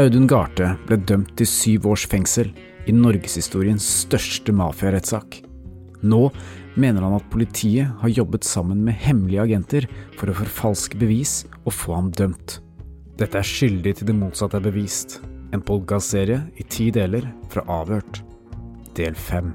Audun Garthe ble dømt til syv års fengsel i norgeshistoriens største mafiarettssak. Nå mener han at politiet har jobbet sammen med hemmelige agenter for å forfalske bevis og få ham dømt. Dette er skyldig til det motsatte er bevist. En podkastserie i ti deler fra Avhørt. Del fem.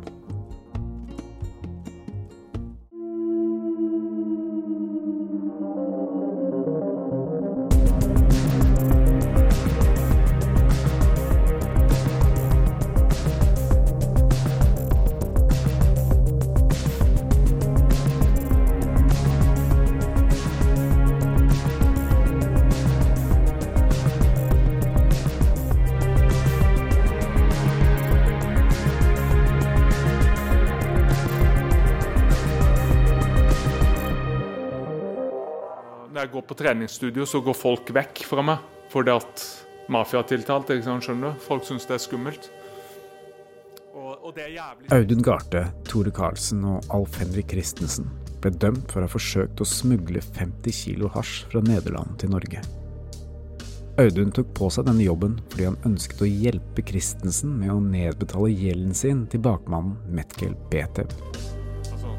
Jeg går på treningsstudio, så går folk vekk fra meg fordi at mafiatiltalt. ikke skjønner du? Folk syns det er skummelt. Og, og det er jævlig Audun Garthe, Tore Karlsen og Alf Henrik Christensen ble dømt for å ha forsøkt å smugle 50 kilo hasj fra Nederland til Norge. Audun tok på seg denne jobben fordi han ønsket å hjelpe Christensen med å nedbetale gjelden sin til bakmannen Metkel Betev.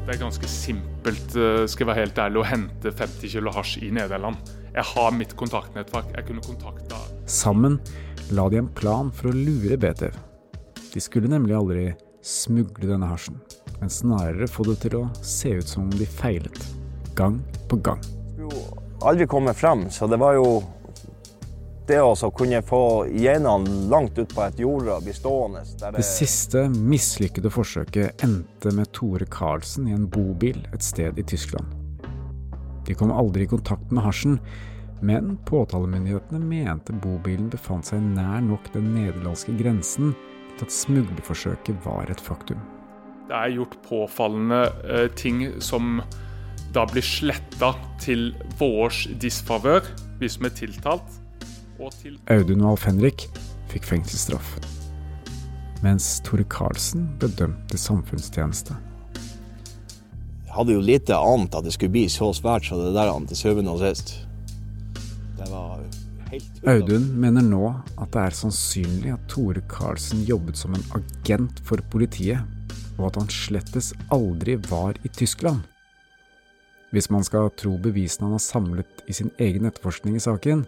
Det er ganske simpelt eh, skal jeg være helt ærlig, å hente 50 kilo hasj i Nederland. Jeg har mitt kontaktnettverk. Jeg kunne kontakta Sammen la de en plan for å lure BTV. De skulle nemlig aldri smugle denne hasjen, men snarere få det til å se ut som om de feilet. Gang på gang. jo aldri kommet frem, så det var jo det å kunne få genene langt ut på et jorde og bli stående der Det siste mislykkede forsøket endte med Tore Karlsen i en bobil et sted i Tyskland. De kom aldri i kontakt med hasjen, men påtalemyndighetene mente bobilen befant seg nær nok den nederlandske grensen til at smugleforsøket var et faktum. Det er gjort påfallende eh, ting som da blir sletta til vårs disfavør, vi som er tiltalt. Audun og Alf Henrik fikk fengselsstraff, mens Tore Karlsen ble dømt til samfunnstjeneste. hadde jo lite ant at det skulle bli så svært som det der til syvende og sist. Det var helt Audun mener nå at det er sannsynlig at Tore Karlsen jobbet som en agent for politiet, og at han slettes aldri var i Tyskland. Hvis man skal tro bevisene han har samlet i sin egen etterforskning i saken,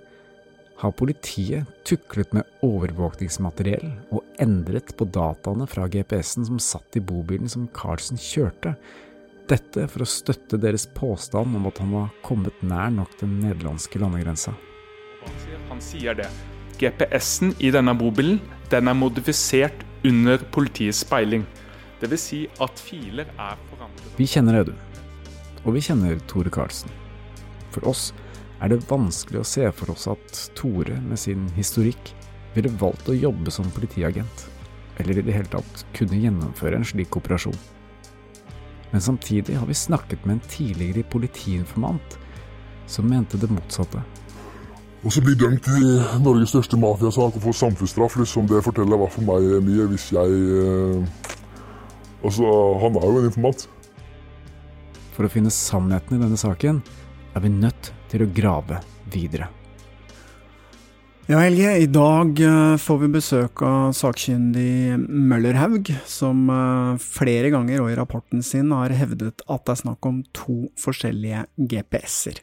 har politiet tuklet med overvåkningsmateriell og endret på dataene fra GPS-en som satt i bobilen som Carlsen kjørte, dette for å støtte deres påstand om at han var kommet nær nok den nederlandske landegrensa. Han sier, det. GPS-en i denne bobilen den er modifisert under politiets speiling. Dvs. Si at filer er forandret. Vi kjenner Audun, og vi kjenner Tore Karlsen. For oss er det vanskelig å se for oss at Tore med sin historikk ville valgt å jobbe som politiagent, eller i det hele tatt kunne gjennomføre en slik operasjon. Men samtidig har vi snakket med en tidligere politiinformant som mente det motsatte. Og så bli dømt i Norges største mafiasak og få samfunnsstraff, liksom, det forteller i fall meg mye hvis jeg eh, Altså, han er jo en informant. For å finne sannheten i denne saken er vi nødt til å grave videre. Ja, Helge, i dag eh, får vi besøk av sakkyndig Møllerhaug, som eh, flere ganger og i rapporten sin har hevdet at det er snakk om to forskjellige GPS-er.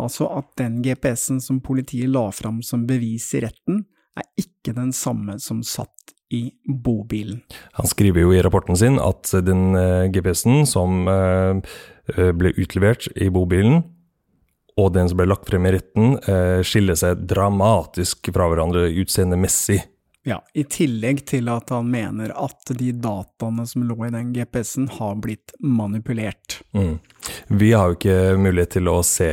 Altså at den GPS-en som politiet la fram som bevis i retten, er ikke den samme som satt i bobilen. Han skriver jo i rapporten sin at den eh, GPS-en som ble utlevert i bobilen, og den som ble lagt frem i retten, eh, skiller seg dramatisk fra hverandre utseendemessig. Ja, i tillegg til at han mener at de dataene som lå i den GPS-en har blitt manipulert. Mm. Vi har jo ikke mulighet til å se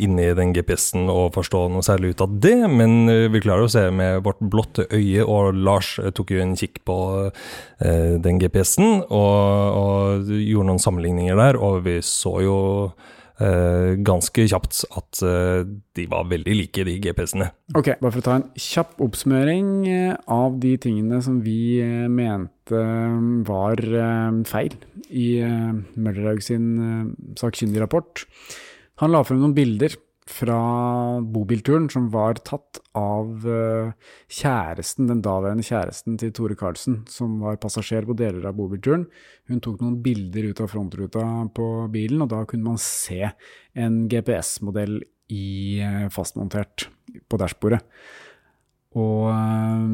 inni den GPS-en og forstå noe særlig ut av det, men eh, vi klarer å se med vårt blotte øye, og Lars eh, tok jo en kikk på eh, den GPS-en og, og gjorde noen sammenligninger der, og vi så jo ganske kjapt at eh, de var veldig like, de GPS-ene. Ok, bare for å ta en kjapp oppsummering eh, av de tingene som vi eh, mente eh, var eh, feil i eh, Møllerhaug sin eh, sakkyndige rapport. Han la frem noen bilder fra bobilturen som var tatt av eh, kjæresten, den daværende kjæresten til Tore Karlsen, som var passasjer på deler av bobilturen. Hun tok noen bilder ut av frontruta på bilen, og da kunne man se en GPS-modell i eh, fastmontert på dashbordet. Og øh,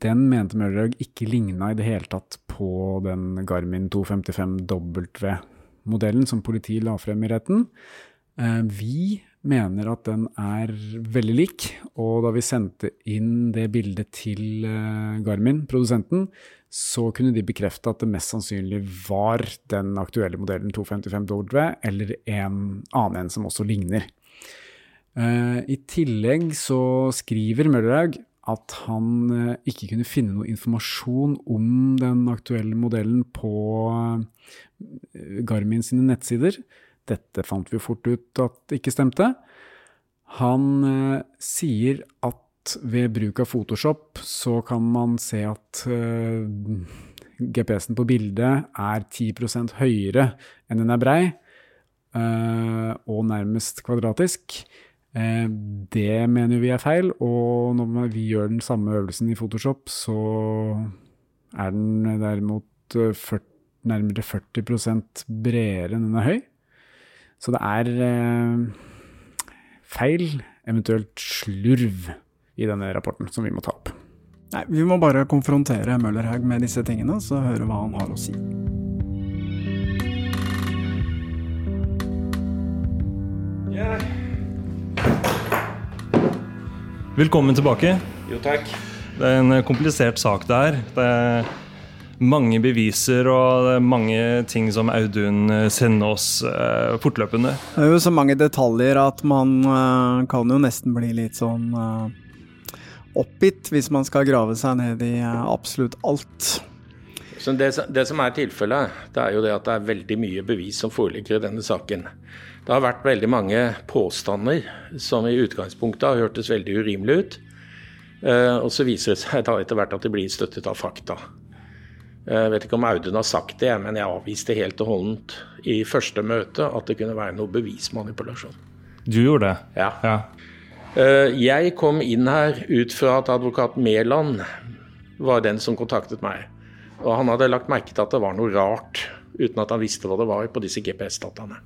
den mente Møllerhaug ikke ligna i det hele tatt på den Garmin 255W-modellen som politiet la frem i retten. Eh, vi mener at den er veldig lik, og da vi sendte inn det bildet til eh, Garmin, produsenten, så kunne de bekrefte at det mest sannsynlig var den aktuelle modellen 255W, eller en annen en som også ligner. Eh, I tillegg så skriver Møllerhaug at han eh, ikke kunne finne noe informasjon om den aktuelle modellen på Garmin sine nettsider. Dette fant vi fort ut at ikke stemte. Han eh, sier at ved bruk av Photoshop så kan man se at eh, GPS-en på bildet er 10% høyere enn den er brei, eh, og nærmest kvadratisk. Eh, det mener vi er feil, og når vi gjør den samme øvelsen i Photoshop, så er den derimot eh, 40, nærmere 40% bredere enn den er høy. Så det er eh, feil, eventuelt slurv, i denne rapporten som vi må ta opp. Nei, vi må bare konfrontere Møllerhaug med disse tingene, så høre hva han har å si. Velkommen tilbake. Jo, takk. Det er en komplisert sak det er. Det er mange beviser og mange ting som Audun sender oss eh, fortløpende. Det er jo så mange detaljer at man eh, kan jo nesten bli litt sånn eh, oppgitt hvis man skal grave seg ned i eh, absolutt alt. Så det, det som er tilfellet, det er jo det at det er veldig mye bevis som foreligger i denne saken. Det har vært veldig mange påstander som i utgangspunktet har hørtes veldig urimelig ut. Eh, og så viser det seg da etter hvert at det blir støttet av fakta. Eh, Jeg vet ikke om Audun har sagt det, men jeg avviste helt og holdent i første møte at det kunne være noe bevismanipulasjon. Du gjorde det? Ja. Ja. Eh, Jeg kom inn her ut fra at advokat Mæland var den som kontaktet meg. Og han hadde lagt merke til at det var noe rart, uten at han visste hva det var på disse GPS-dataene.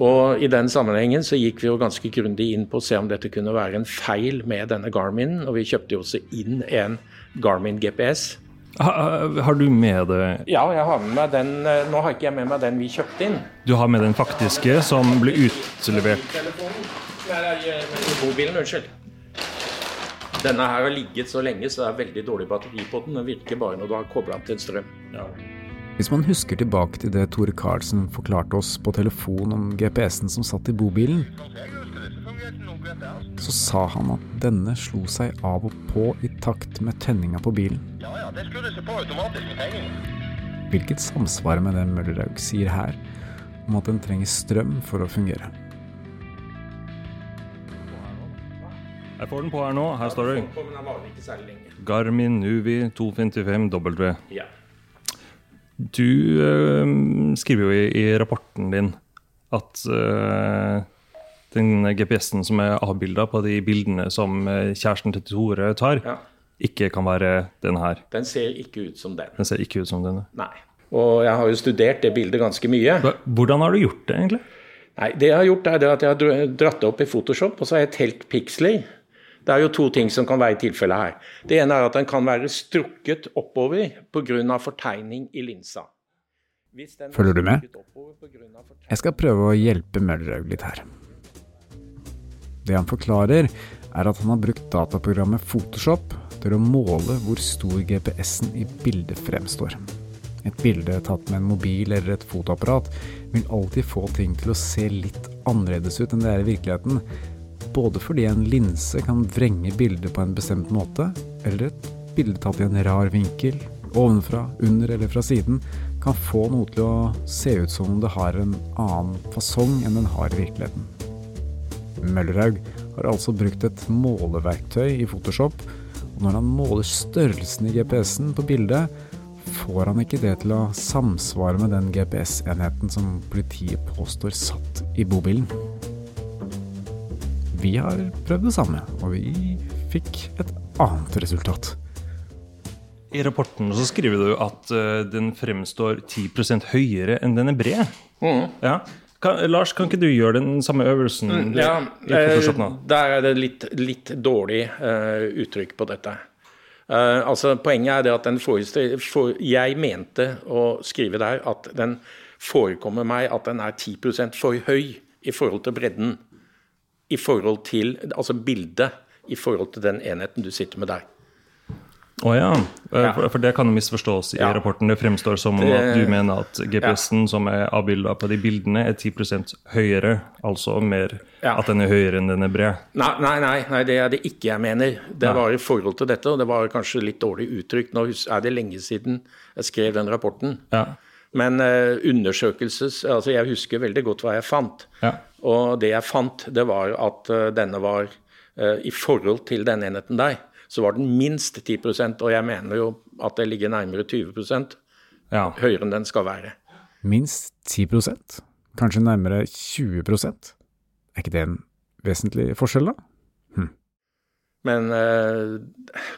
Og I den sammenhengen så gikk vi jo ganske grundig inn på å se om dette kunne være en feil med denne Garmin, og vi kjøpte jo også inn en Garmin GPS. Ha, har du med det Ja, jeg har med meg den, eh, nå har ikke jeg med meg den vi kjøpte inn. Du har med den faktiske som ble utlevert nei, mobilen, unnskyld. Denne her har ligget så lenge, så det er veldig dårlig batteri på den. Den virker bare når du har kobla den til strøm. Hvis man husker tilbake til det Tore Karlsen forklarte oss på telefon om GPS-en som satt i bobilen, så sa han at denne slo seg av og på i takt med tenninga på bilen. Hvilket samsvarer med det Møllerhaug sier her, om at den trenger strøm for å fungere. Jeg får den på her nå. Her står det. Garmin Nuvi 255W. Ja. Du øh, skriver jo i, i rapporten din at eh, den GPS-en som er avbilda på de bildene som eh, kjæresten til Tore tar, Ja. ikke kan være den her. Den ser ikke ut som den. Den ser ikke ut som denne. Nei. Og jeg har jo studert det bildet ganske mye. Hvordan har du gjort det, egentlig? Nei, Det jeg har gjort, er det at jeg har dratt det opp i Photoshop, og så har jeg telt piksler. Det er jo to ting som kan være i tilfellet her. Det ene er at den kan være strukket oppover pga. fortegning i linsa. Hvis den er Følger du med? Jeg skal prøve å hjelpe Møllerhaug litt her. Det han forklarer, er at han har brukt dataprogrammet Photoshop til å måle hvor stor GPS-en i bildet fremstår. Et bilde tatt med en mobil eller et fotoapparat vil alltid få ting til å se litt annerledes ut enn det er i virkeligheten, både fordi en linse kan vrenge bildet på en bestemt måte, eller et bilde tatt i en rar vinkel, ovenfra, under eller fra siden, kan få noe til å se ut som om det har en annen fasong enn den har i virkeligheten. Møllerhaug har altså brukt et måleverktøy i Photoshop, og når han måler størrelsen i GPS-en på bildet, får han ikke det til å samsvare med den GPS-enheten som politiet påstår satt i bobilen. Vi har prøvd det samme, og vi fikk et annet resultat. I rapporten så skriver du at uh, den fremstår 10% høyere enn den er bred. Mm. Ja. Kan, Lars, kan ikke du gjøre den samme øvelsen Mm, ja, eh, der er det litt, litt dårlig uh, uttrykk på dette. Uh, altså Poenget er det at den for, Jeg mente å skrive der at den forekommer meg at den er 10% for høy i forhold til bredden. I forhold til altså bildet i forhold til den enheten du sitter med der. Å ja. Eh, Ja. For, for det kan jo misforstås i Ja. rapporten. Det fremstår som om Det- at du mener at GPS-en som er avbilda på de bildene, er 10% høyere. Altså mer at den er høyere enn den er bred. Nei, nei, nei, nei, det er det ikke jeg mener. Det var i forhold til dette, og det var kanskje litt dårlig uttrykt. Nå er det lenge siden jeg skrev den rapporten. Ja. Men uh, undersøkelses Altså, jeg husker veldig godt hva jeg fant. Ja. Og det jeg fant, det var at uh, denne var uh, I forhold til den enheten der, så var den minst 10% og jeg mener jo at det ligger nærmere 20 ja. høyere enn den skal være. Minst 10% kanskje nærmere 20 Er ikke det en vesentlig forskjell, da? Men eh,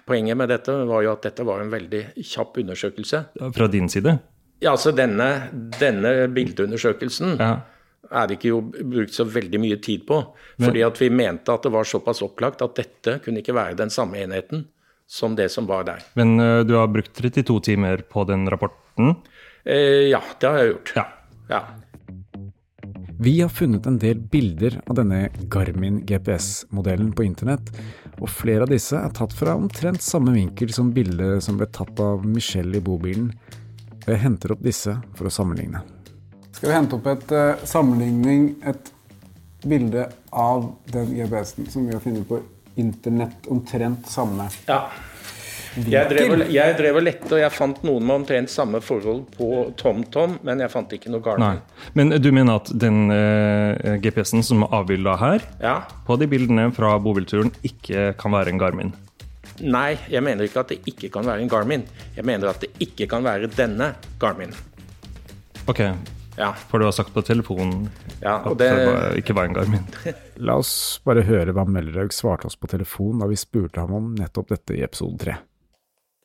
poenget med dette var jo at dette var en veldig kjapp undersøkelse. Fra din side? Ja, altså denne, denne bildeundersøkelsen Ja. Er det ikke jo brukt så veldig mye tid på. Fordi at vi mente at det var såpass opplagt at dette kunne ikke være den samme enheten som det som var der. Men uh, du har brukt 32 timer på den rapporten? Uh, ja, det har jeg gjort. Ja. Ja. Vi har funnet en del bilder av denne Garmin GPS-modellen på internett, og flere av disse er tatt fra omtrent samme vinkel som bildet som ble tatt av Michelle i bobilen. Jeg henter opp disse for å sammenligne. Skal vi hente opp et uh, sammenligning, et bilde av den GPS-en som vi har funnet på internett, omtrent samme ja. Jeg drev, og, jeg drev og lette, og jeg fant noen med omtrent samme forhold på TomTom, men jeg fant ikke noe Nei. Men du mener at den uh, GPS-en som er avbilda her, Ja. på de bildene fra bobilturen, ikke kan være en Garmin? Nei, jeg mener ikke at det ikke kan være en Garmin. Jeg mener at det ikke kan være denne Garmin. Ok, Ja. for du har sagt på telefonen Ja, og at det- det var- ikke var en Garmin. La oss bare høre hva Møllerhaug svarte oss på telefon da vi spurte ham om nettopp dette i episode tre.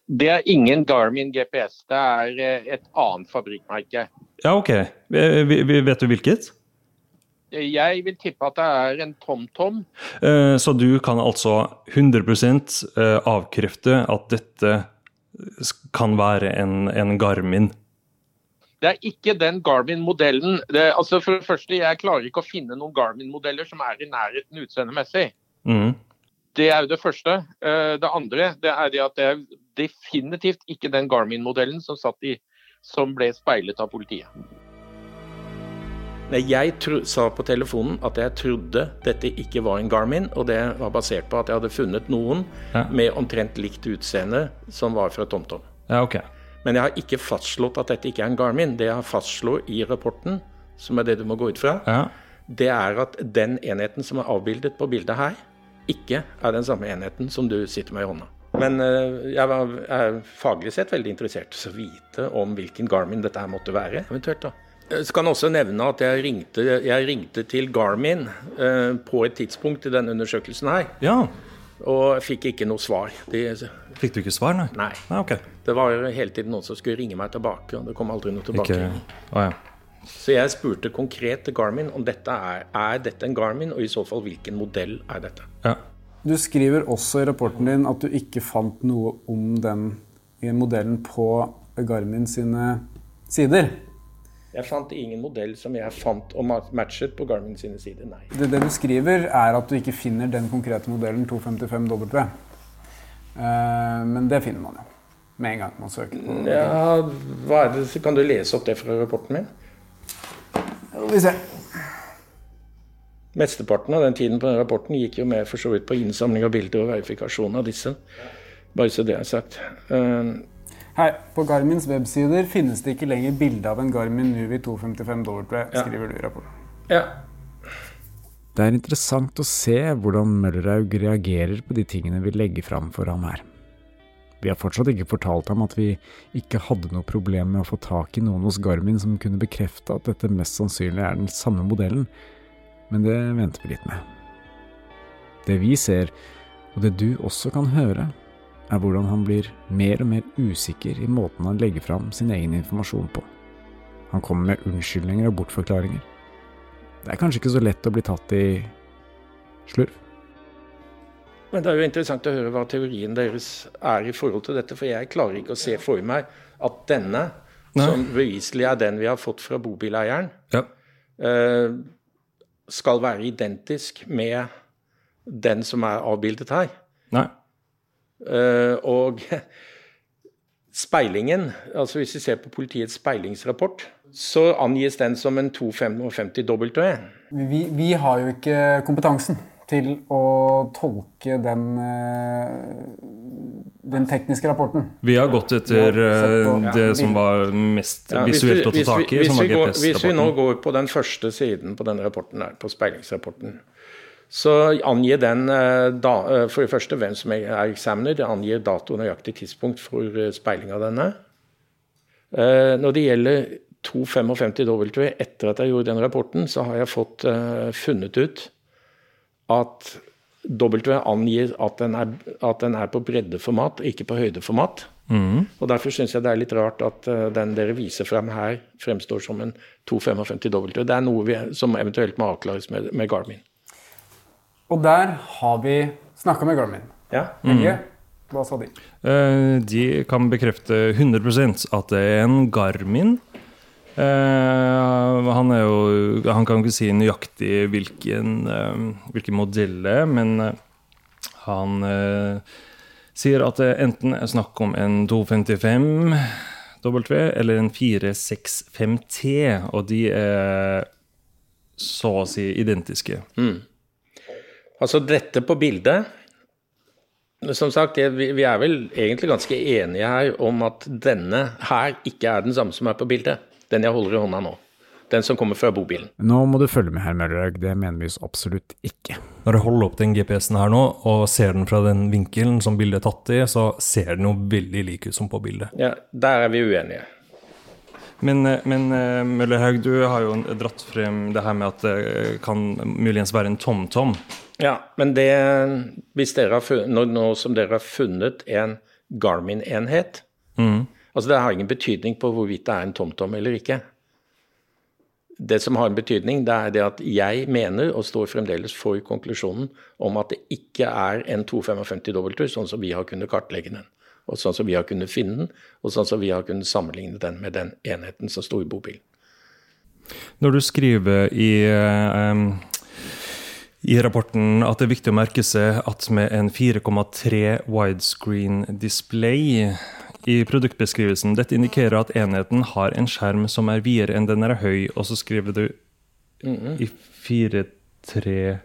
Det er ingen Garmin GPS, det er eh, et annet fabrikkmerke. Ja, ok. Vet du hvilket? Jeg vil tippe at det er en TomTom. Eh, Så du kan altså 100 eh, avkrefte at dette kan være en, en Garmin? Det er ikke den Garmin-modellen. Altså For det første, jeg klarer ikke å finne noen Garmin-modeller som er i nærheten utseendemessig. Mm. Det er jo det første. Eh, Det andre det er det at det er definitivt ikke den Garmin-modellen som, som ble speilet av politiet. Jeg tro, sa på telefonen at jeg trodde dette ikke var en Garmin, og det var basert på at jeg hadde funnet noen Ja. med omtrent likt utseende som var fra TomTom. Ja, ok. Men jeg har ikke fastslått at dette ikke er en Garmin. Det jeg har fastslått i rapporten, som er det du må gå ut fra, Ja. det er at den enheten som er avbildet på bildet her, ikke er den samme enheten som du sitter med i hånda. Men eh, jeg er faglig sett veldig interessert i å vite om hvilken Garmin dette her måtte være, eventuelt. da. Jeg kan også nevne at jeg ringte, jeg ringte til Garmin eh, på et tidspunkt i denne undersøkelsen her, ja. Og fikk ikke noe svar. De, Fikk du ikke svar, nei? nei. Nei, okay. Det var hele tiden noen som skulle ringe meg tilbake, og det kom aldri noe tilbake. Ikke... Oh, ja. Så jeg spurte konkret til Garmin om dette er, er dette en Garmin, og i så fall hvilken modell er dette. ja. Du skriver også i rapporten din at du ikke fant noe om den i modellen på Garmin sine sider. Jeg fant ingen modell som jeg fant og matchet på Garmin sine sider, nei. Det, det du skriver, er at du ikke finner den konkrete modellen 255W. Uh, men det finner man jo med en gang man søker på Ja, hva er det, Kan du lese opp det fra rapporten min? Skal vi se. Mesteparten av den tiden på den rapporten gikk jo med for så vidt på innsamling av bilder og verifikasjon av disse. Bare så det er sagt. Eh, Her, på Garmins websider finnes det ikke lenger bilde av en Garmin Nuvi 255W, skriver du i rapporten. ja. Det er interessant å se hvordan Møllerhaug reagerer på de tingene vi legger fram for ham her. Vi har fortsatt ikke fortalt ham at vi ikke hadde noe problem med å få tak i noen hos Garmin som kunne bekrefte at dette mest sannsynlig er den samme modellen, men det venter vi litt med. Det vi ser, og det du også kan høre, er hvordan han blir mer og mer usikker i måten han legger fram sin egen informasjon på. Han kommer med unnskyldninger og bortforklaringer. Det er kanskje ikke så lett å bli tatt i slurv. Men det er jo interessant å høre hva teorien deres er i forhold til dette. For jeg klarer ikke å se for meg at denne, Nei. som beviselig er den vi har fått fra bobileieren, Ja. eh, skal være identisk med den som er avbildet her. Nei. Eh, og speilingen, altså hvis vi ser på politiets speilingsrapport, så angis den som en 255W. Vi, vi har jo ikke kompetansen til å tolke den, eh, den tekniske rapporten. Vi har gått etter Ja, på- eh, det som var mest Ja, visuelt å ta tak i, hvis som var vi går- Hvis vi nå går på den første siden på den rapporten der, på speilingsrapporten, så angir den eh, da, eh, for det første hvem som er examiner. Det angir dato og nøyaktig tidspunkt for eh, speiling av denne. Når det gjelder 255W, etter at jeg gjorde den rapporten, så har jeg fått funnet ut at W angir at den, er, at den er på breddeformat, ikke på høydeformat. Og Derfor syns jeg det er litt rart at den dere viser frem her, fremstår som en 255W. Det er noe vi, som eventuelt må avklares med, med Garmin. Og der har vi snakka med Garmin. Ja. Helge, hva sa de? Eh, De kan bekrefte 100% at det er en Garmin. Eh, han, er jo, han kan ikke si nøyaktig hvilken, eh, hvilken modell det er, men han sier at det enten er snakk om en 255 W eller en 465T, og de er så å si identiske. Altså dette på bildet Som sagt, vi vi er vel egentlig ganske enige her om at denne her ikke er den samme som er på bildet. Den jeg holder i hånda nå. Den som kommer fra bobilen. Nå må du følge med her, Møllerhaug. Det mener vi absolutt ikke. Når jeg holder opp den GPS-en her nå, og ser den fra den vinkelen som bildet er tatt i, så ser den jo veldig lik ut som på bildet. Ja, Der er vi uenige. Men, men eh, Møllerhaug, du har jo dratt frem det her med at det kan muligens være en TomTom. Ja, men det funnet, nå, nå som dere har funnet en Garmin-enhet Altså Det har ingen betydning på hvorvidt det er en TomTom eller ikke. Det som har en betydning, det er det at jeg mener, og står fremdeles for konklusjonen, om at det ikke er en 255W, sånn som vi har kunnet kartlegge den. Og sånn som vi har kunnet finne den, og sånn som vi har kunnet sammenligne den med den enheten som sto i bobilen. Når du skriver i, em, i rapporten at det er viktig å merke seg at med en 4,3 widescreen display i produktbeskrivelsen Dette indikerer at enheten har en skjerm som er videre enn den er høy, og så skriver du i 4,3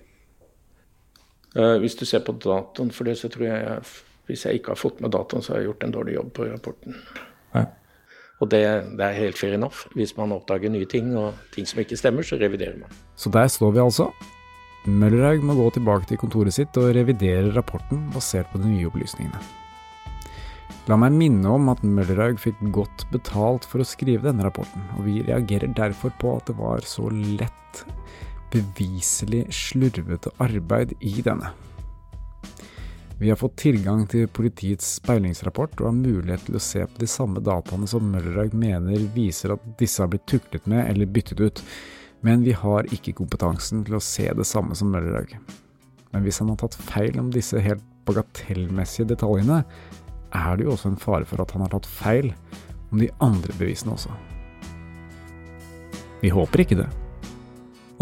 Eh, hvis du ser på datoen for det, så tror jeg, jeg Hvis jeg ikke har fått med datoen, så har jeg gjort en dårlig jobb på rapporten. Ja. Og det, det er helt fair enough. Hvis man oppdager nye ting og ting som ikke stemmer, så reviderer man. Så der står vi altså. Møllerhaug må gå tilbake til kontoret sitt og revidere rapporten basert på de nye opplysningene. La meg minne om at Møllerhaug fikk godt betalt for å skrive denne rapporten, og vi reagerer derfor på at det var så lett, beviselig slurvete arbeid i denne. Vi har fått tilgang til politiets speilingsrapport og har mulighet til å se på de samme dataene som Møllerhaug mener viser at disse har blitt tuklet med eller byttet ut, men vi har ikke kompetansen til å se det samme som Møllerhaug. Men hvis han har tatt feil om disse helt bagatellmessige detaljene, er det jo også en fare for at han har tatt feil om de andre bevisene også. Vi håper ikke det.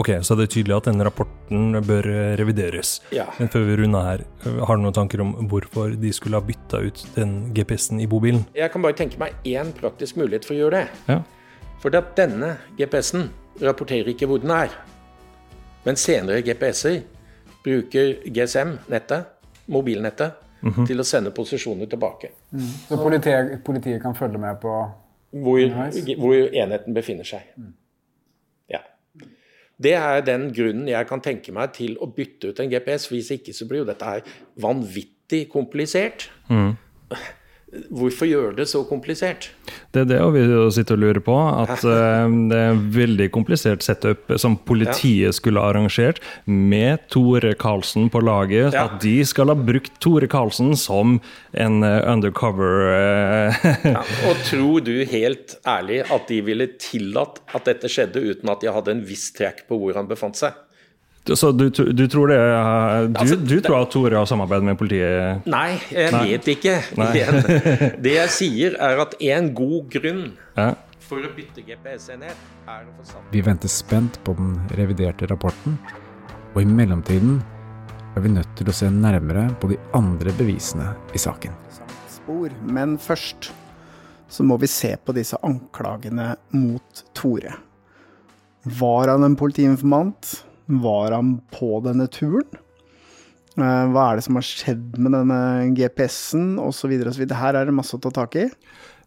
Ok, så det er tydelig at denne rapporten bør eh, revideres. Ja. Men før vi runder her, eh, har du noen tanker om hvorfor de skulle ha bytta ut den GPS-en i bobilen? Jeg kan bare tenke meg én praktisk mulighet for å gjøre det. Ja. For at denne GPS-en rapporterer ikke hvor den er. Men senere GPS-er bruker GSM-nettet, mobilnettet, til å sende posisjoner tilbake. Så politiet, politiet kan følge med på Hvor, hvor enheten befinner seg. Ja. Det er den grunnen jeg kan tenke meg til å bytte ut en GPS. Hvis ikke så blir jo dette her vanvittig komplisert. Hvorfor gjøre det så komplisert? Det er det vi sitter og lurer på. At eh, det er en veldig komplisert setup som politiet skulle arrangert, med Tore Karlsen på laget. Ja. At de skal ha brukt Tore Karlsen som en eh, undercover eh, Ja, og tror du helt ærlig at de ville tillatt at dette skjedde uten at de hadde en viss trekk på hvor han befant seg? Så du, du tror det eh, Du, Altså, du tror at Tore har samarbeidet med politiet? Nei, jeg Nei. vet ikke. Nei. Det jeg sier, er at en god grunn Ja. for å bytte GPS-enhet er å få satt Vi venter spent på den reviderte rapporten, og i mellomtiden er vi nødt til å se nærmere på de andre bevisene i saken. spor. Men først så må vi se på disse anklagene mot Tore. Var han en politiinformant? Var han på denne turen? Eh, Hva er det som har skjedd med denne GPS-en, osv. Her er det masse å ta tak i.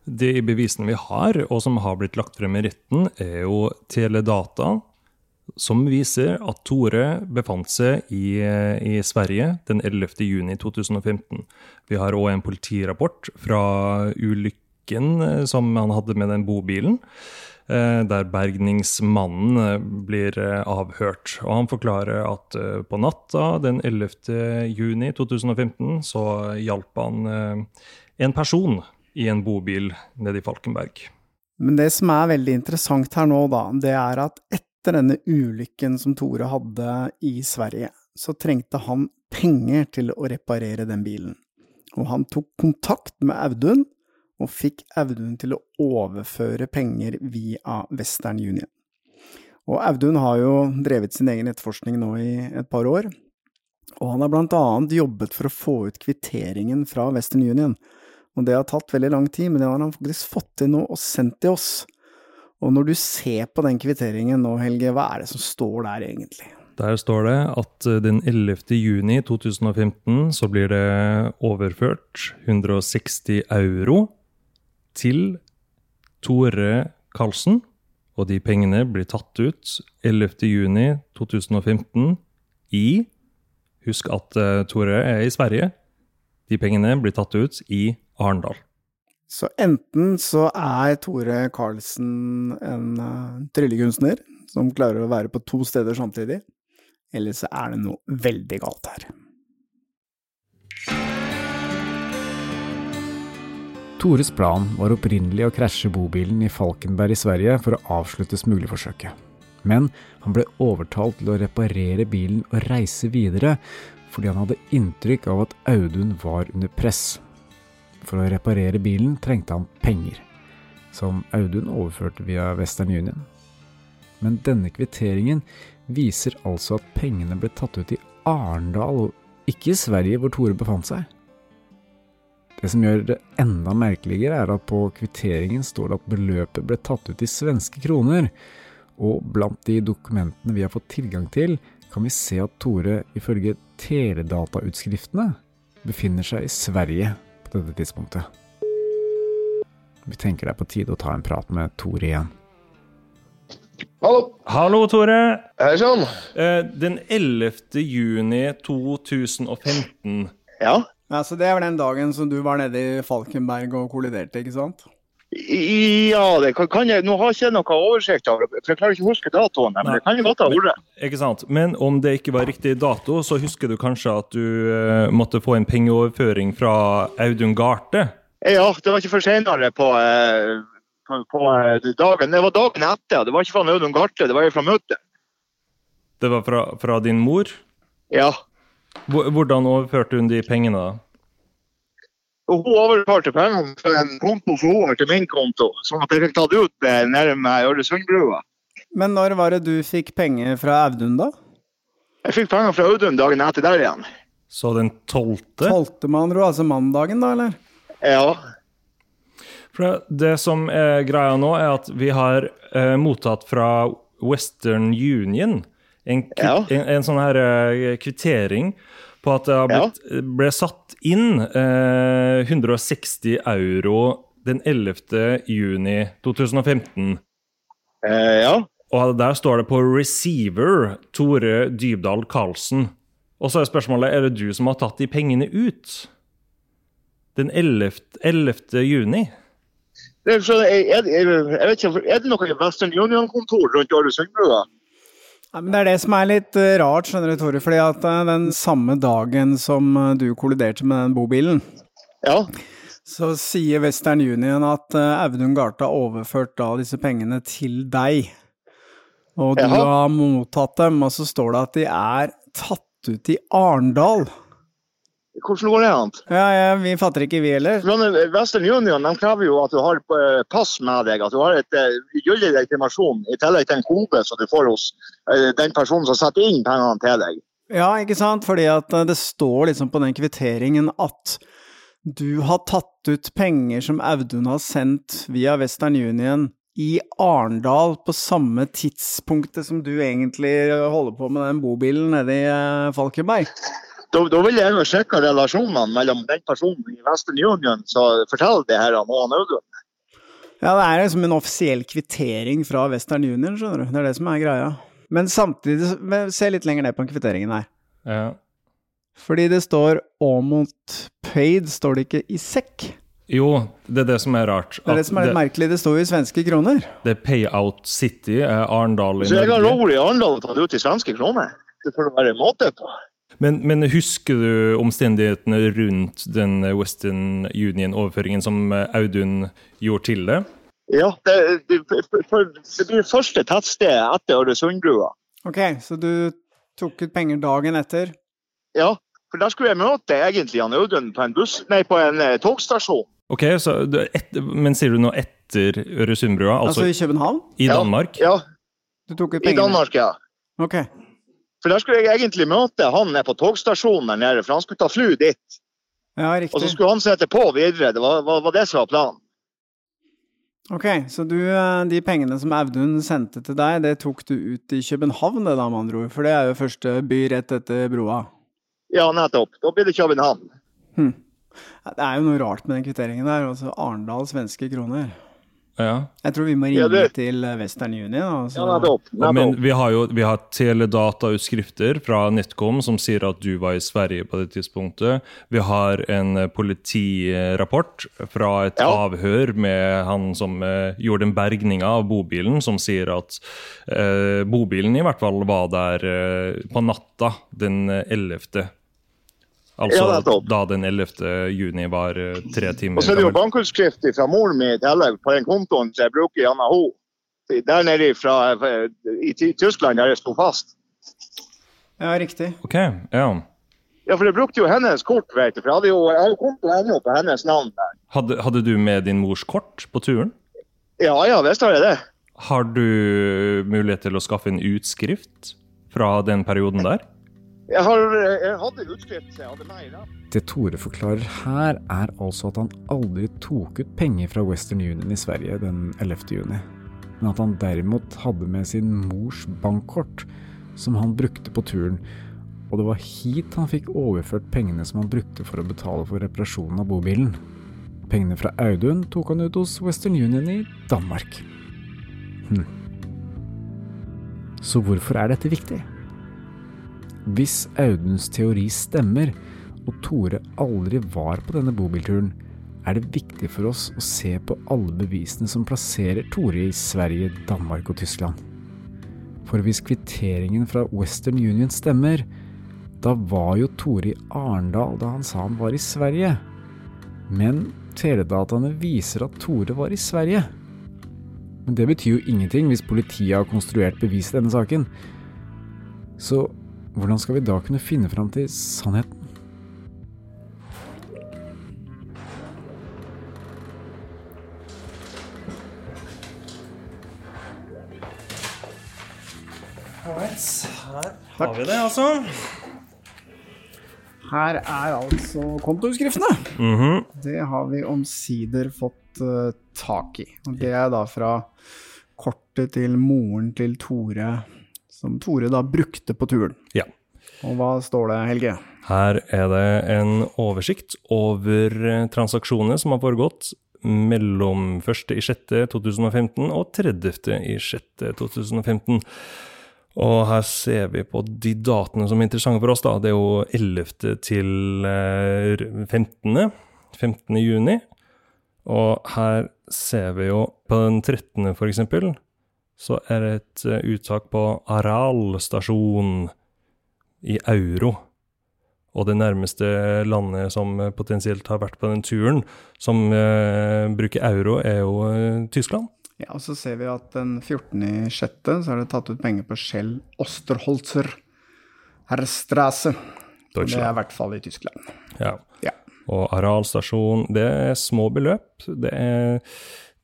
De bevisene vi har, og som har blitt lagt frem i retten, er jo teledata som viser at Tore befant seg i, i Sverige den 11. juni 2015. Vi har òg en politirapport fra ulykken eh, som han hadde med den bobilen. Eh, Der bergningsmannen eh, blir eh, avhørt. Og han forklarer at på natta den 11. juni 2015 så hjalp han en person i en bobil nede i Falkenberg. Men det som er veldig interessant her nå, da, det er at etter denne ulykken som Tore hadde i Sverige, så trengte han penger til å reparere den bilen. Og han tok kontakt med Audun, og fikk Audun til å overføre penger via Western Union. Og Audun har jo drevet sin egen etterforskning nå i et par år, og han har blant annet jobbet for å få ut kvitteringen fra Western Union. Og det har tatt veldig lang tid, men det har han faktisk fått til nå og sendt til oss. Og når du ser på den kvitteringen nå, Helge, hva er det som står der egentlig? Der står det at eh, den 11. juni 2015 så blir det overført 160 euro til Tore Karlsen, og de pengene blir tatt ut 11. juni 2015 i Husk at eh, Tore er i Sverige. De pengene blir tatt ut i Arendal. Så enten så er Tore Karlsen en uh, tryllekunstner som klarer å være på to steder samtidig, eller så er det noe veldig galt her. Tores plan var opprinnelig å krasje bobilen i Falkenberg i Sverige for å avslutte smuglerforsøket. Men han ble overtalt til å reparere bilen og reise videre, fordi han hadde inntrykk av at Audun var under press. For å reparere bilen trengte han penger, som Audun overførte via Western Union. Men denne kvitteringen viser altså at pengene ble tatt ut i Arendal, og ikke i Sverige hvor Tore befant seg. Det som gjør det enda merkeligere, er at på kvitteringen står det at beløpet ble tatt ut i svenske kroner, og blant de dokumentene vi har fått tilgang til, kan vi se at Tore ifølge teledatautskriftene befinner seg i Sverige på dette tidspunktet. Vi tenker det er på tide å ta en prat med Tore igjen. Hallo, Hallo, Tore! hei sann. Eh, Den 11. juni 2015 Ja? Altså, det er vel den dagen som du var nede i Falkenberg og kolliderte, ikke sant? I- Ja, det kan, kan jeg, nå har ikke noe oversikt over det, for jeg klarer ikke å huske datoen, men Nei. det kan jo godt ha vært. Ikke sant? Men om det ikke var riktig dato, så husker du kanskje at du eh, måtte få en pengeoverføring fra Audun Garthe? Ja, det var ikke for senere på, eh, på, på eh, dagen. Det var dagen etter. Det var ikke fra Audun Garthe, det var fra møtet. Det var fra, fra din mor? Ja. Hvor- Hvordan overførte hun de pengene? da? Hun overførte pengene fra en konto som hun har til min konto, sånn at jeg fikk tatt ut det med Øresundbrua. Men når var det du fikk penger fra Audun, da? Jeg fikk penger fra Audun dagen etter der igjen. Så den tolvte? Tolvte, med andre ord. Altså mandagen, da, eller? Ja. For det som er greia nå, er at vi har eh, mottatt fra Western Union en, Ja. en, en sånn her eh, kvittering på at det har blitt, ble satt inn eh, 160 euro den 11. juni 2015. Eh, ja. Og der står det på receiver Tore Dybdahl Karlsen. Og så er spørsmålet er det du som har tatt de pengene ut? Den 11. 11. juni? Det er, så, jeg, jeg, jeg, jeg vet ikke, er det noe Western Union-kontor rundt Åresundbrua? Ja, men Det er det som er litt eh, rart, skjønner du, Tore. fordi at eh, den samme dagen som eh, du kolliderte med den bobilen, Ja. så sier Western Union at Audun Garta har overført da disse pengene til deg. Og du Jaha. har mottatt dem, og så står det at de er tatt ut i Arendal. Hvordan går det an? Ja, ja, vi fatter ikke, vi heller. Men eh, Western Union de krever jo at du har eh, pass med deg, at du har et eh, gyldig legitimasjon i tillegg til en kode som du får hos den personen som setter inn pengene til deg. Ja, ikke sant? Fordi at det står liksom på den kvitteringen at du har tatt ut penger som Audun har sendt via Western Union i Arendal på samme tidspunktet som du egentlig holder på med den bobilen nede i Falkenberg. Da, da vil jeg jo sjekke relasjonene mellom den personen i Western Union som forteller det her og han Audun. Ja, det er liksom en offisiell kvittering fra Western Union, skjønner du. Det er det som er greia. Men samtidig, se litt lenger ned på den kvitteringen her. Ja. Fordi det står 'Åmot paid', står det ikke i sekk. Jo, det er det som er rart. Det er det som er litt merkelig, det står jo i svenske kroner. Det er Payout City, er Arendal i Så jeg har Norge. i Arendal tatt ut i svenske kroner. Det får det være måte på. Men, men husker du omstendighetene rundt den Western Union-overføringen som eh, Audun gjorde til det? Ja, det, det, for, det blir første tettstedet etter Øresundbrua. Ok, så du tok ut penger dagen etter? Ja, for der skulle jeg møte egentlig han Audun på en buss, nei, på en eh, togstasjon. Ok, så du- et, Men sier du nå etter Øresundbrua? Altså, Altså, i København? i Danmark? Ja, Du tok ut i? Danmark, ja. Ok. For der skulle jeg egentlig møte han nede på togstasjonen der nede, for han skulle ta fly dit. Ja, riktig. Og så skulle han sette på videre. Det var, var, var det som var planen. Ok, så du, eh, de pengene som Audun sendte til deg, det tok du ut i København, det da, med andre ord? For det er jo første by rett etter broa. Ja, nettopp. Da blir det København. Hm. Det er jo noe rart med den kvitteringen der. Altså Arendal svenske kroner. Ja. Jeg tror vi må ringe Ja, det- til eh, Western Union. Altså. Ja, nettopp. Men vi har jo vi har teledata-utskrifter fra Netcom som sier at du var i Sverige på det tidspunktet. Vi har en eh, politirapport fra et Ja. avhør med han som uh, gjorde den bergninga av bobilen, som sier at uh, bobilen i hvert fall var der uh, på natta den 11. Altså Ja, da den 11. juni var eh, tre timer Og så er det jo bankutskrift fra moren min i tillegg på den kontoen som jeg bruker i NHO. Der nede fra, i Tyskland, der jeg sto fast. Ja, riktig. Ok, ja. Ja, for jeg brukte jo hennes kort, vet du. For jeg hadde jo, jeg hadde konto ennå på hennes navn der. Hadde, hadde du med din mors kort på turen? Ja, ja, visst har jeg det. Har du mulighet til å skaffe en utskrift fra den perioden der? Jeg, har, jeg hadde utskrift, så jeg hadde i det. Det Tore forklarer her, er altså at han aldri tok ut penger fra Western Union i Sverige den 11. juni, men at han derimot hadde med sin mors bankkort, som han brukte på turen, og det var hit han fikk overført pengene som han brukte for å betale for reparasjonen av bobilen. Pengene fra Audun tok han ut hos Western Union i Danmark. Hm. Så hvorfor er dette viktig? Hvis Auduns teori stemmer, og Tore aldri var på denne bobilturen, er det viktig for oss å se på alle bevisene som plasserer Tore i Sverige, Danmark og Tyskland. For hvis kvitteringen fra Western Union stemmer, da var jo Tore i Arendal da han sa han var i Sverige. Men teledataene viser at Tore var i Sverige. Men det betyr jo ingenting hvis politiet har konstruert bevis i denne saken. Så hvordan skal vi da kunne finne fram til sannheten? Right. Her har vi det, altså. Her er altså kontoutskriftene. Mhm. Det har vi omsider fått uh, tak i. Og det er da fra kortet til moren til Tore, som Tore da brukte på turen. Ja. Og hva står det, Helge? Her er det en oversikt over transaksjonene transaksjoner som har foregått mellom 1.6.2015 og 30.6.2015. Og her ser vi på de datene som er interessante for oss. da. Det er jo 11. til eh, 15. 15. juni. Og her ser vi jo på den 13. for eksempel, så er det et eh, uttak på Aral stasjon i euro. Og det nærmeste landet som eh, potensielt har vært på den turen, som eh, bruker euro, er jo eh, Tyskland. Ja, og så ser vi at den 14. i så er det tatt ut penger på Shell Osterholzer Herstrasse. Og Det er i hvert fall i Tyskland. Ja. Ja. Og Aral stasjon, det er små beløp. Det er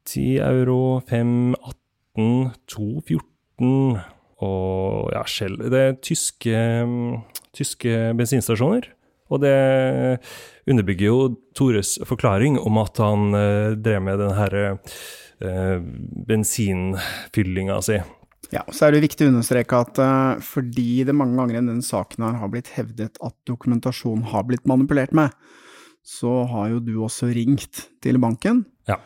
10 euro, 5, 18, 2, 14 og ja, Shell. Det er tyske, tyske bensinstasjoner. Og det underbygger jo Tores forklaring om at han eh, drev med den her eh, bensinfyllinga si. Ja, så er det viktig å understreke at eh, fordi det mange ganger i denne saken her har blitt hevdet at dokumentasjon har blitt manipulert med, så har jo du også ringt til banken Ja.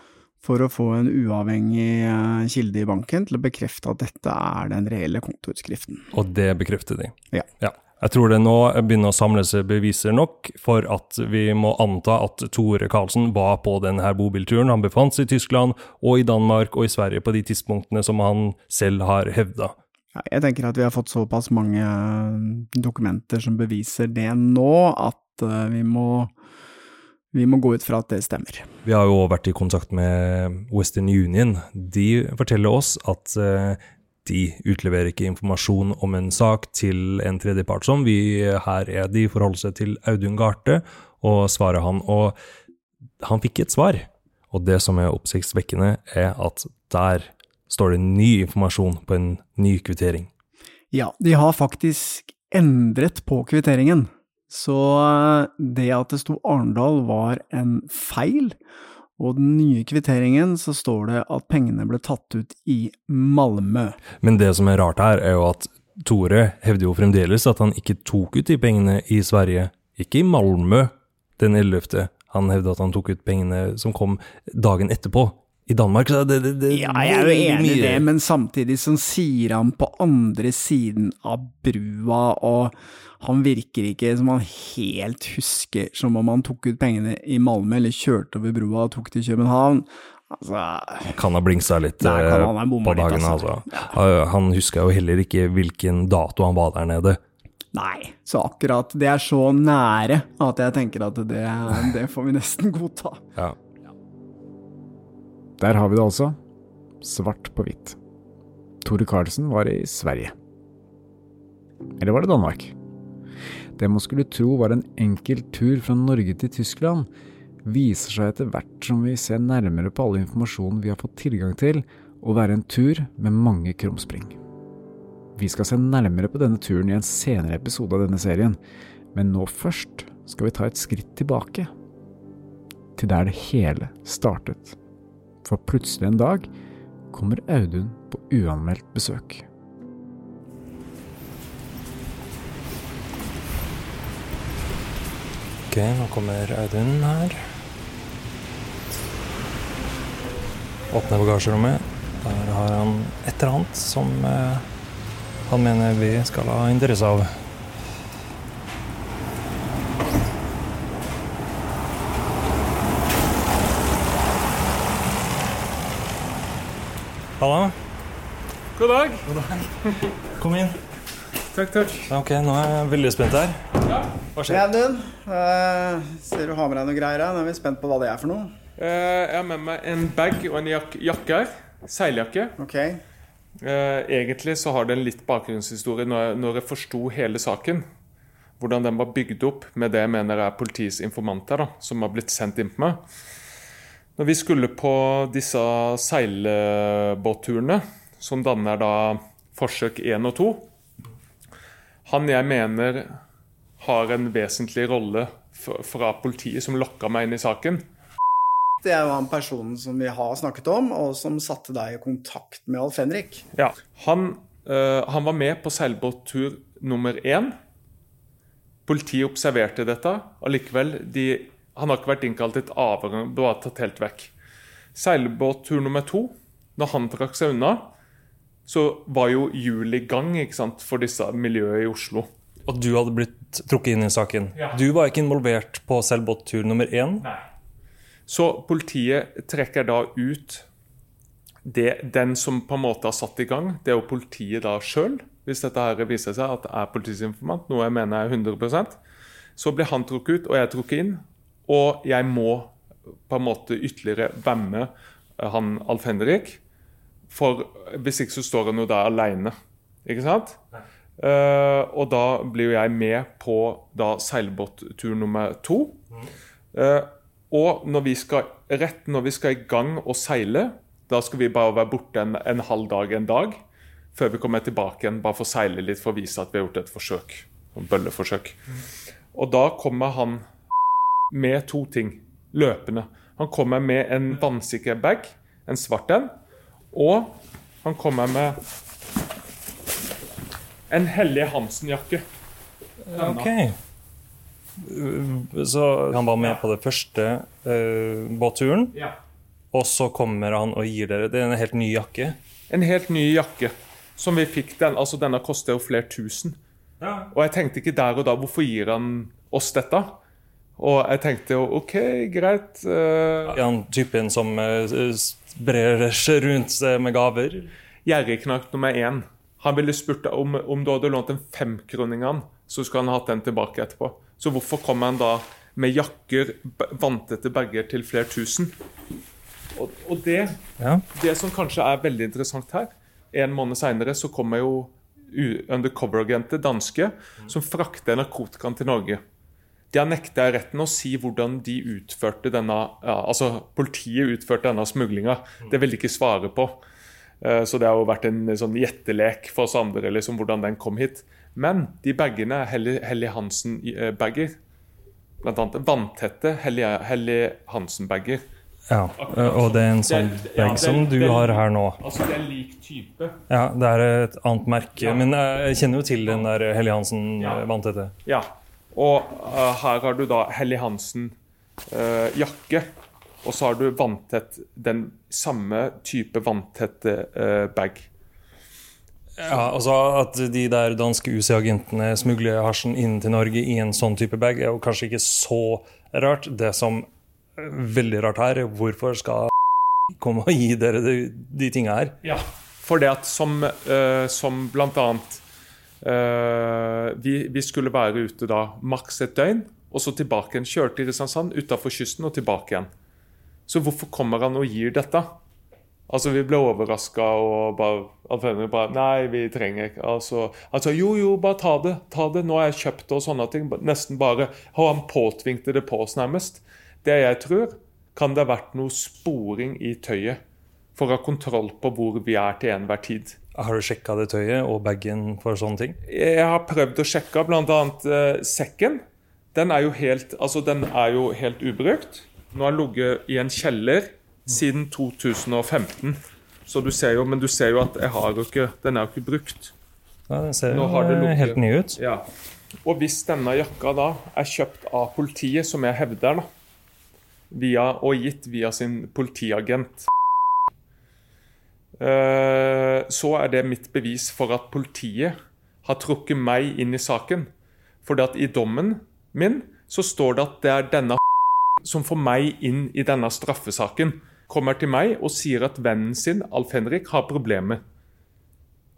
For å få en uavhengig eh, kilde i banken til å bekrefte at dette er den reelle kontoutskriften. Og det bekrefter de. Ja. Jeg tror det nå begynner å samle seg beviser nok for at vi må anta at Tore Karlsen var på denne bobilturen. Han befant seg i Tyskland og i Danmark og i Sverige på de tidspunktene som han selv har hevda. Jeg tenker at vi har fått såpass mange eh, dokumenter som beviser det nå, at eh, vi må, vi må gå ut fra at det stemmer. Vi har jo vært i kontakt med Western Union. De forteller oss at eh, de utleverer ikke informasjon om en sak til en tredjepart som vi her er. De forholder seg til Audun Garthe og svarer han, og han fikk et svar. Og det som er oppsiktsvekkende, er at der står det ny informasjon på en ny kvittering. Ja, de har faktisk endret på kvitteringen. Så eh, det at det sto Arendal var en feil, og den nye kvitteringen så står det at pengene ble tatt ut i Malmö. Men det som er rart her, er jo at Tore hevder jo fremdeles at han ikke tok ut de pengene i Sverige, ikke i Malmö den 11. Han hevder at han tok ut pengene som kom dagen etterpå, i Danmark. Så det, det, det Ja, jeg er jo enig i det, men samtidig så sier han på andre siden av brua, og han virker ikke som han helt husker som om han tok ut pengene i Malmö, eller kjørte over brua og tok til København. Altså, Kan ha blingsa litt Der eh, han på litt, altså. altså. Han husker jo heller ikke hvilken dato han var der nede. nei, så akkurat det er så nære at jeg tenker at det, det får vi nesten godta. Ja. Der har vi det altså. Svart på hvitt. Tore Karlsen var i Sverige. Eller var det Danmark? Det man skulle tro var en enkel tur fra Norge til Tyskland, viser seg etter hvert som vi ser nærmere på all informasjonen vi har fått tilgang til, å være en tur med mange krumspring. Vi skal se nærmere på denne turen i en senere episode av denne serien, men nå først skal vi ta et skritt tilbake. Til der det hele startet. For plutselig en dag kommer Audun på uanmeldt besøk. Ok, nå kommer Audun her. Åpner bagasjerommet. Der har han et eller annet som eh, han mener vi skal ha interesse av. Halla. God dag. Kom inn. Takk, takk. Ok, nå er jeg veldig spent her. Ja. Hva skjer? Audun, uh, ser du har med deg noe greier her? Nå er vi spent på hva det er for noe. Eh, Jeg har med meg en bag og en jak jakke her. Seiljakke. Ok. Eh, Egentlig så har det en litt bakgrunnshistorie når jeg, når jeg forsto hele saken. Hvordan den var bygd opp med det jeg mener er politiets informanter, da, som har blitt sendt inn på meg. Når vi skulle på disse seilbåtturene, som danner da forsøk 1 og 2, han jeg mener har en vesentlig rolle fra politiet, som lokka meg inn i saken. Det er jo han personen som vi har snakket om, og som satte deg i kontakt med Alf Henrik. Ja, Han, øh, han var med på seilbåttur nummer én. Politiet observerte dette. Allikevel, de, han har ikke vært innkalt til et avgang, bare tatt helt vekk. Seilbåttur nummer to, når han trakk seg unna, så var jo jul i gang sant, for disse miljøene i Oslo. Og du hadde blitt trukket inn i saken. Ja. Du var ikke involvert på seilbåttur nummer én. Nei. Så politiet trekker da ut det, den som på en måte har satt i gang. Det er jo politiet da sjøl, hvis dette her viser seg at det er politisk informant, noe jeg mener er 100% Så blir han trukket ut, og jeg trukket inn. Og jeg må på en måte ytterligere vemme han Alf Henrik. For hvis ikke så står han jo der aleine. Ikke sant? Uh, og da blir jo jeg med på da seilbåttur nummer to. Uh, og når vi skal, rett når vi skal i gang og seile, da skal vi bare være borte en, en halv dag, en dag, før vi kommer tilbake igjen, bare for å seile litt for å vise at vi har gjort et forsøk. Et bølleforsøk. Og da kommer han med to ting, løpende. Han kommer med en vannsikker bag, en svart en, og han kommer med en Hellige Hansen-jakke. Ok. Så han var med på den første uh, båtturen, Ja. og så kommer han og gir dere Det er en helt ny jakke. En helt ny jakke som vi fikk. den, altså Denne koster jo flere tusen. Og jeg tenkte ikke der og da hvorfor gir han oss dette? Og jeg tenkte jo OK, greit. Uh, ja, han typen som uh, brer seg rundt med gaver? Gjerrigknagg nummer én. Han ville spurt om, om du hadde lånt en femkroning av han, så skulle han hatt den tilbake etterpå. Så hvorfor kom han da med jakker, vanntette bager til flere tusen? Og, og det, Ja. det som kanskje er veldig interessant her En måned seinere så kommer jo undercover-agenter, danske, som frakter narkotikaen til Norge. De har nekta retten å si hvordan de utførte denne ja, Altså, politiet utførte denne smuglinga. Det vil de ikke svare på. Eh, Så det har jo vært en sånn gjettelek for oss andre liksom, hvordan den kom hit. Men de bagene er Helly, Helly Hansen-bager. Blant annet vanntette Helly, Helly Hansen-bager. Ja, og det er en sånn bag som du har her nå. Altså, det er lik type. Ja, Det er et annet merke, men jeg kjenner jo til den der Helly Hansen Ja. Eh. Og uh, her har du da Helly Hansen-jakke. og så har du vanntett den samme type vanntette uh, bag. Ja, altså At de der danske UC-agentene smugler hasjen inn til Norge i en sånn type bag, er jo kanskje ikke så rart. Det som er veldig rart her, er hvorfor skal komme og gi dere de, de tinga her? Ja. For det at som, uh, som blant annet eh, vi, vi skulle være ute da maks et døgn, og så tilbake igjen. Kjørte til Kristiansand, utafor kysten og tilbake igjen. Så hvorfor kommer han og gir dette? Altså, Vi ble overraska og bare, bare Nei, vi trenger ikke altså, altså, Jo, jo, bare ta det. ta det, Nå har jeg kjøpt det og sånne ting. Nesten bare Og han påtvingte det på oss, nærmest. Det jeg tror, kan det ha vært noe sporing i tøyet for å ha kontroll på hvor vi er til enhver tid. Har du sjekka det tøyet og bagen for sånne ting? Jeg har prøvd å sjekke bl.a. Eh, sekken. Den er jo helt, altså, den er jo helt ubrukt. Nå har den ligget i en kjeller siden 2015. Så du ser jo, men du ser jo at jeg har jo ikke, den er jo ikke brukt. Ja, Den ser jo helt ny ut. Ja. Og hvis denne jakka da er kjøpt av politiet, som jeg hevder, da, via, og gitt via sin politiagent, så er det mitt bevis for at politiet har trukket meg inn i saken. For i dommen min så står det at det er denne som får meg inn i denne straffesaken, kommer til meg og sier at vennen sin, Alf Henrik, har problemer.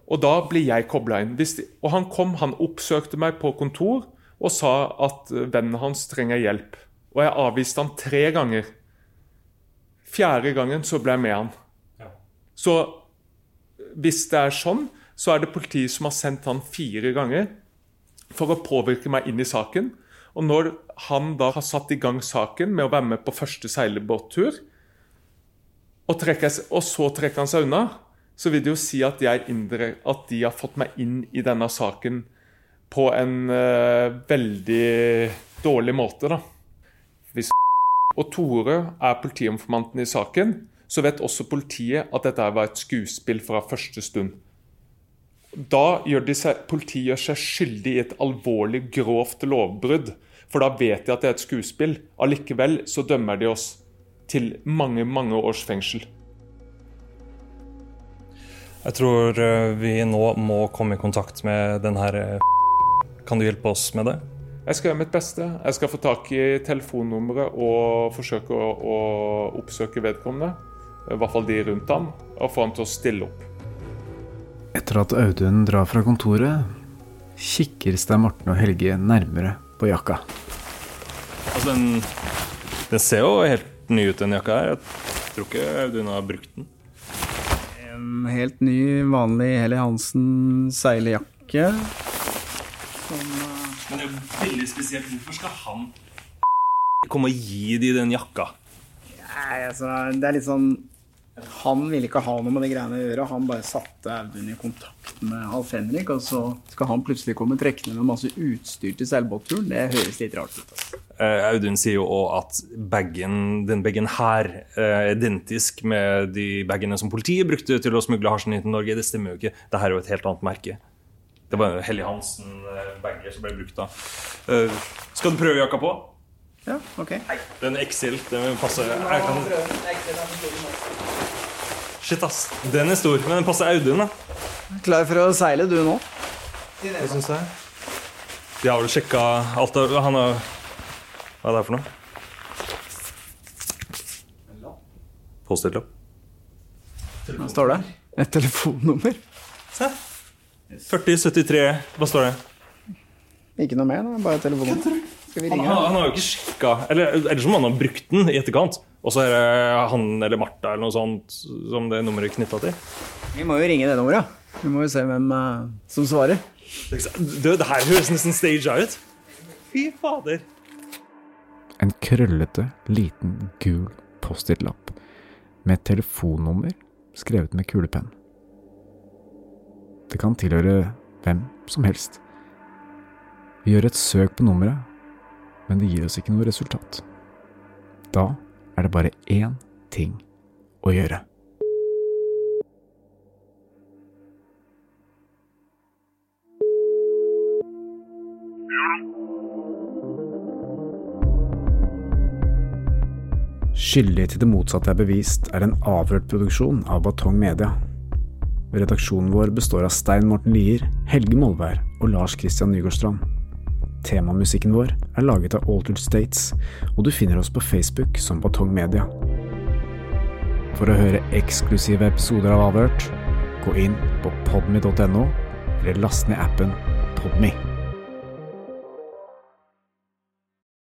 Og da blir jeg kobla inn. Og han kom, han oppsøkte meg på kontor og sa at eh, vennen hans trenger hjelp. Og jeg avviste han tre ganger. Fjerde gangen så ble jeg med han. Så hvis det er sånn, så er det politiet som har sendt han fire ganger for å påvirke meg inn i saken. Og når han da har satt i gang saken med å være med på første seilbåttur, og, og så trekker han seg unna, så vil det jo si at, jeg indre, at de har fått meg inn i denne saken på en uh, veldig dårlig måte, da. Hvis og Tore er politiinformanten i saken, så vet også politiet at dette var et skuespill fra første stund. Da gjør seg, politiet gjør seg skyldig i et alvorlig, grovt lovbrudd. For da vet de at det er et skuespill. Allikevel så dømmer de oss til mange, mange års fengsel. Jeg tror eh, vi nå må komme i kontakt med den her eh, Kan du hjelpe oss med det? Jeg skal gjøre mitt beste. Jeg skal få tak i telefonnummeret og forsøke å, å oppsøke vedkommende. I hvert fall de rundt ham. Og få ham til å stille opp. Etter at Audun drar fra kontoret, kikker Stein Morten og Helge nærmere på jakka. Altså, den, den ser jo helt ny ut, den jakka her. Jeg tror ikke Audun har brukt den. En helt ny, vanlig Heli Hansen seilejakke. Som Men det er jo veldig spesielt. Hvorfor skal han komme og gi de den jakka? Nei, altså, det er litt sånn han ville ikke ha noe med de greiene å gjøre. Han bare satte Audun i kontakt med Alf Henrik, og så skal han plutselig komme trekkende med masse utstyr til seilbåtturen. Det høres litt rart ut. Altså. Uh, Audun sier jo òg at baggen, den bagen her er identisk med de bagene som politiet brukte til å smugle hasjen inn til Norge. Det stemmer jo ikke. Dette er jo et helt annet merke. Det var Helly Hansen-bager som ble brukt da. Uh, skal du prøve jakka på? Ja, ok. Den XL, den passer jeg kan... Shit, ass. Den er stor, men den passer Audun, da. Klar for å seile, du nå? Det syns jeg. De har vel sjekka alt av Han har Hva er det her for noe? Post-it-lapp. Hva står det? Et telefonnummer? Se. 4073 Hva står det? Ikke noe mer, da. bare telefonnummer. Skal vi Han, ringe? han, han har jo ikke sjekka Eller, eller så må han ha brukt den i etterkant. Og så er det han eller Martha eller noe sånt som det nummeret er knytta til. Vi må jo ringe det nummeret. Vi må jo se hvem uh, som svarer. Du, det her høres nesten staged ut. Fy fader. En krøllete, liten, gul Post-It-lapp med et telefonnummer skrevet med kulepenn. Det kan tilhøre hvem som helst. Vi gjør et søk på nummeret, men det gir oss ikke noe resultat. Da er det bare én ting å gjøre. Skyldig til det motsatte er bevist er en avhørt produksjon av Batong Media. Redaksjonen vår består av Stein Morten Lier, Helge Molvær og Lars Christian Nygårdstrand. Temamusikken vår er laget av Altered States, og du finner oss på Facebook som Batong Media. For å høre eksklusive episoder av Avhørt, gå inn på podmy.no, eller last ned appen Podme.